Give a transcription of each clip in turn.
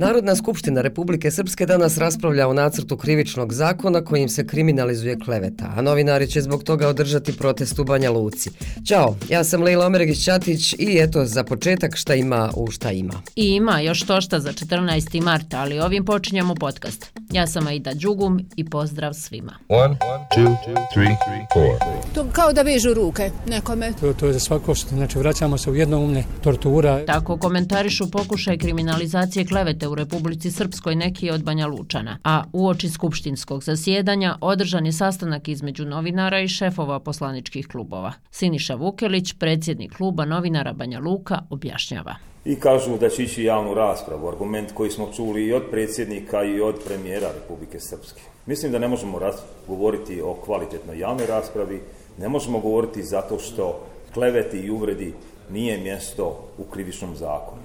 Narodna skupština Republike Srpske danas raspravlja o nacrtu krivičnog zakona kojim se kriminalizuje kleveta, a novinari će zbog toga održati protest u Banja Luci. Ćao, ja sam Leila Omeregić-Ćatić i eto za početak šta ima u šta ima. I ima još to šta za 14. marta, ali ovim počinjemo podcast. Ja sam Aida Đugum i pozdrav svima. One, two, three, to kao da vežu ruke nekome. To, to je za svako što, znači vraćamo se u jednoumne tortura. Tako komentarišu pokušaj kriminalizacije klevete u Republici Srpskoj neki od Banja Lučana. A u oči skupštinskog zasjedanja održan je sastanak između novinara i šefova poslaničkih klubova. Siniša Vukelić, predsjednik kluba novinara Banja Luka, objašnjava. I kažu da će ići javnu raspravu, argument koji smo čuli i od predsjednika i od premijera Republike Srpske. Mislim da ne možemo govoriti o kvalitetnoj javnoj raspravi, ne možemo govoriti zato što kleveti i uvredi nije mjesto u krivičnom zakonu.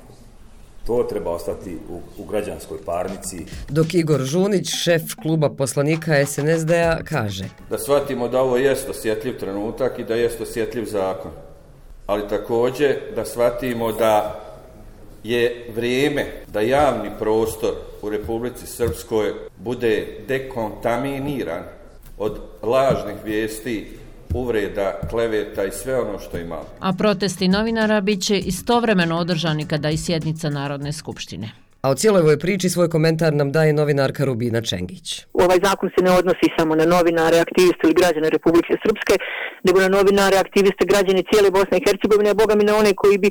To treba ostati u, u građanskoj parnici. Dok Igor Žunić, šef kluba poslanika SNSD-a, kaže Da shvatimo da ovo jest osjetljiv trenutak i da jest osjetljiv zakon. Ali također da shvatimo da je vrijeme da javni prostor u Republici Srpskoj bude dekontaminiran od lažnih vijesti uvreda, kleveta i sve ono što ima. A protesti novinara bit će istovremeno održani kada i sjednica Narodne skupštine. A o cijeloj ovoj priči svoj komentar nam daje novinarka Rubina Čengić. Ovaj zakon se ne odnosi samo na novinare, aktiviste ili građane Republike Srpske, nego na novinare, aktiviste, građane cijele Bosne i Hercegovine, a boga mi na one koji bi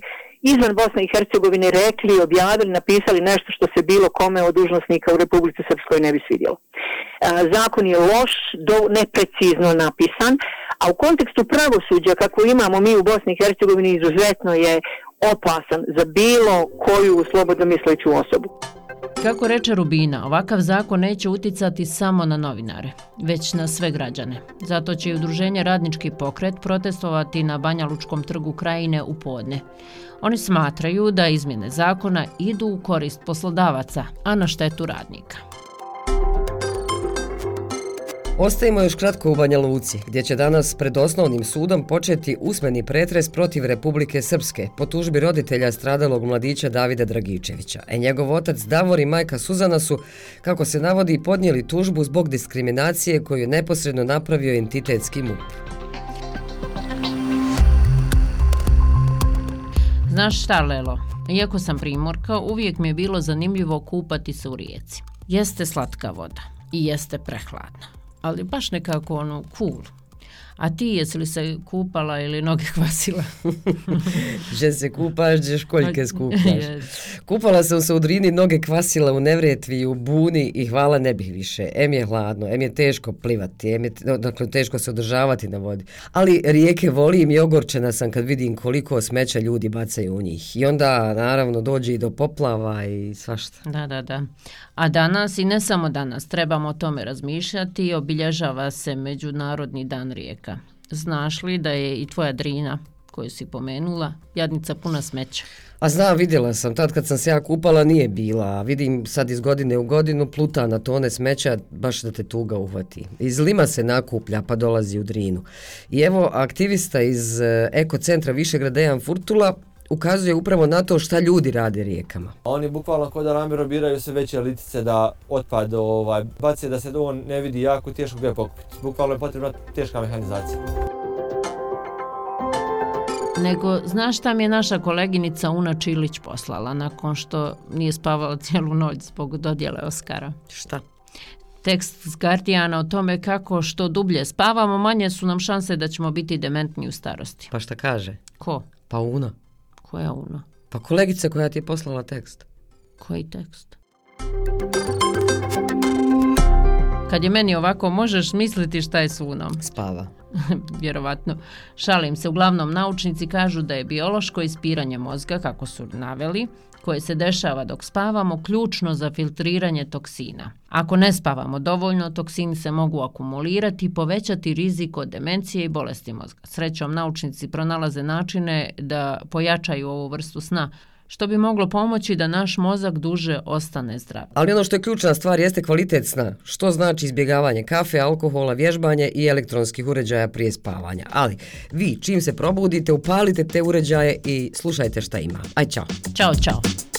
izvan Bosne i Hercegovine rekli, objavili, napisali nešto što se bilo kome od dužnosnika u Republici Srpskoj ne bi svidjelo. Zakon je loš, do, neprecizno napisan, a u kontekstu pravosuđa kako imamo mi u Bosni i Hercegovini izuzetno je opasan za bilo koju slobodno misleću osobu. Kako reče Rubina, ovakav zakon neće uticati samo na novinare, već na sve građane. Zato će i udruženje Radnički pokret protestovati na Banja Lučkom trgu krajine u podne. Oni smatraju da izmjene zakona idu u korist poslodavaca, a na štetu radnika. Ostajemo još kratko u Banja Luci, gdje će danas pred osnovnim sudom početi usmeni pretres protiv Republike Srpske po tužbi roditelja stradalog mladića Davida Dragičevića. E njegov otac Davor i majka Suzana su, kako se navodi, podnijeli tužbu zbog diskriminacije koju je neposredno napravio entitetski MUP. Znaš šta, Lelo? Iako sam primorka, uvijek mi je bilo zanimljivo kupati se u rijeci. Jeste slatka voda i jeste prehladna ali baš nekako ono cool. A ti jesi li se kupala ili noge kvasila? že se kupaš, že školjke skupaš. Kupala sam se u Drini, noge kvasila u Nevretvi, u Buni i hvala ne bih više. Em je hladno, em je teško plivati, em je dakle, teško se održavati na vodi. Ali rijeke volim i ogorčena sam kad vidim koliko smeća ljudi bacaju u njih. I onda naravno dođe i do poplava i svašta. Da, da, da. A danas i ne samo danas trebamo o tome razmišljati obilježava se Međunarodni dan rijeka. Znaš li da je i tvoja drina koju si pomenula, jadnica puna smeća? A zna, vidjela sam, tad kad sam se ja kupala nije bila, a vidim sad iz godine u godinu pluta na tone smeća, baš da te tuga uhvati. Iz Lima se nakuplja pa dolazi u drinu. I evo, aktivista iz eh, Eko centra Višegrada Dejan Furtula ukazuje upravo na to šta ljudi rade rijekama. Oni bukvalno kod da namjero biraju se veće litice da otpad ovaj, baci da se to ne vidi jako teško gdje pokupiti. Bukvalno je potrebna teška mehanizacija. Nego, znaš šta mi je naša koleginica Una Čilić poslala nakon što nije spavala cijelu noć zbog dodjele Oskara? Šta? Tekst s Guardiana o tome kako što dublje spavamo, manje su nam šanse da ćemo biti dementni u starosti. Pa šta kaže? Ko? Pa Una. Koja Una? Pa kolegica koja ti je poslala tekst. Koji tekst? Kad je meni ovako, možeš misliti šta je s Unom? Spava. Vjerovatno. Šalim se, uglavnom naučnici kažu da je biološko ispiranje mozga, kako su naveli, koje se dešava dok spavamo, ključno za filtriranje toksina. Ako ne spavamo dovoljno, toksini se mogu akumulirati i povećati rizik od demencije i bolesti mozga. Srećom, naučnici pronalaze načine da pojačaju ovu vrstu sna, što bi moglo pomoći da naš mozak duže ostane zdrav. Ali ono što je ključna stvar jeste kvalitet sna, što znači izbjegavanje kafe, alkohola, vježbanje i elektronskih uređaja prije spavanja. Ali vi čim se probudite, upalite te uređaje i slušajte šta ima. Aj, čao. Ćao, čao.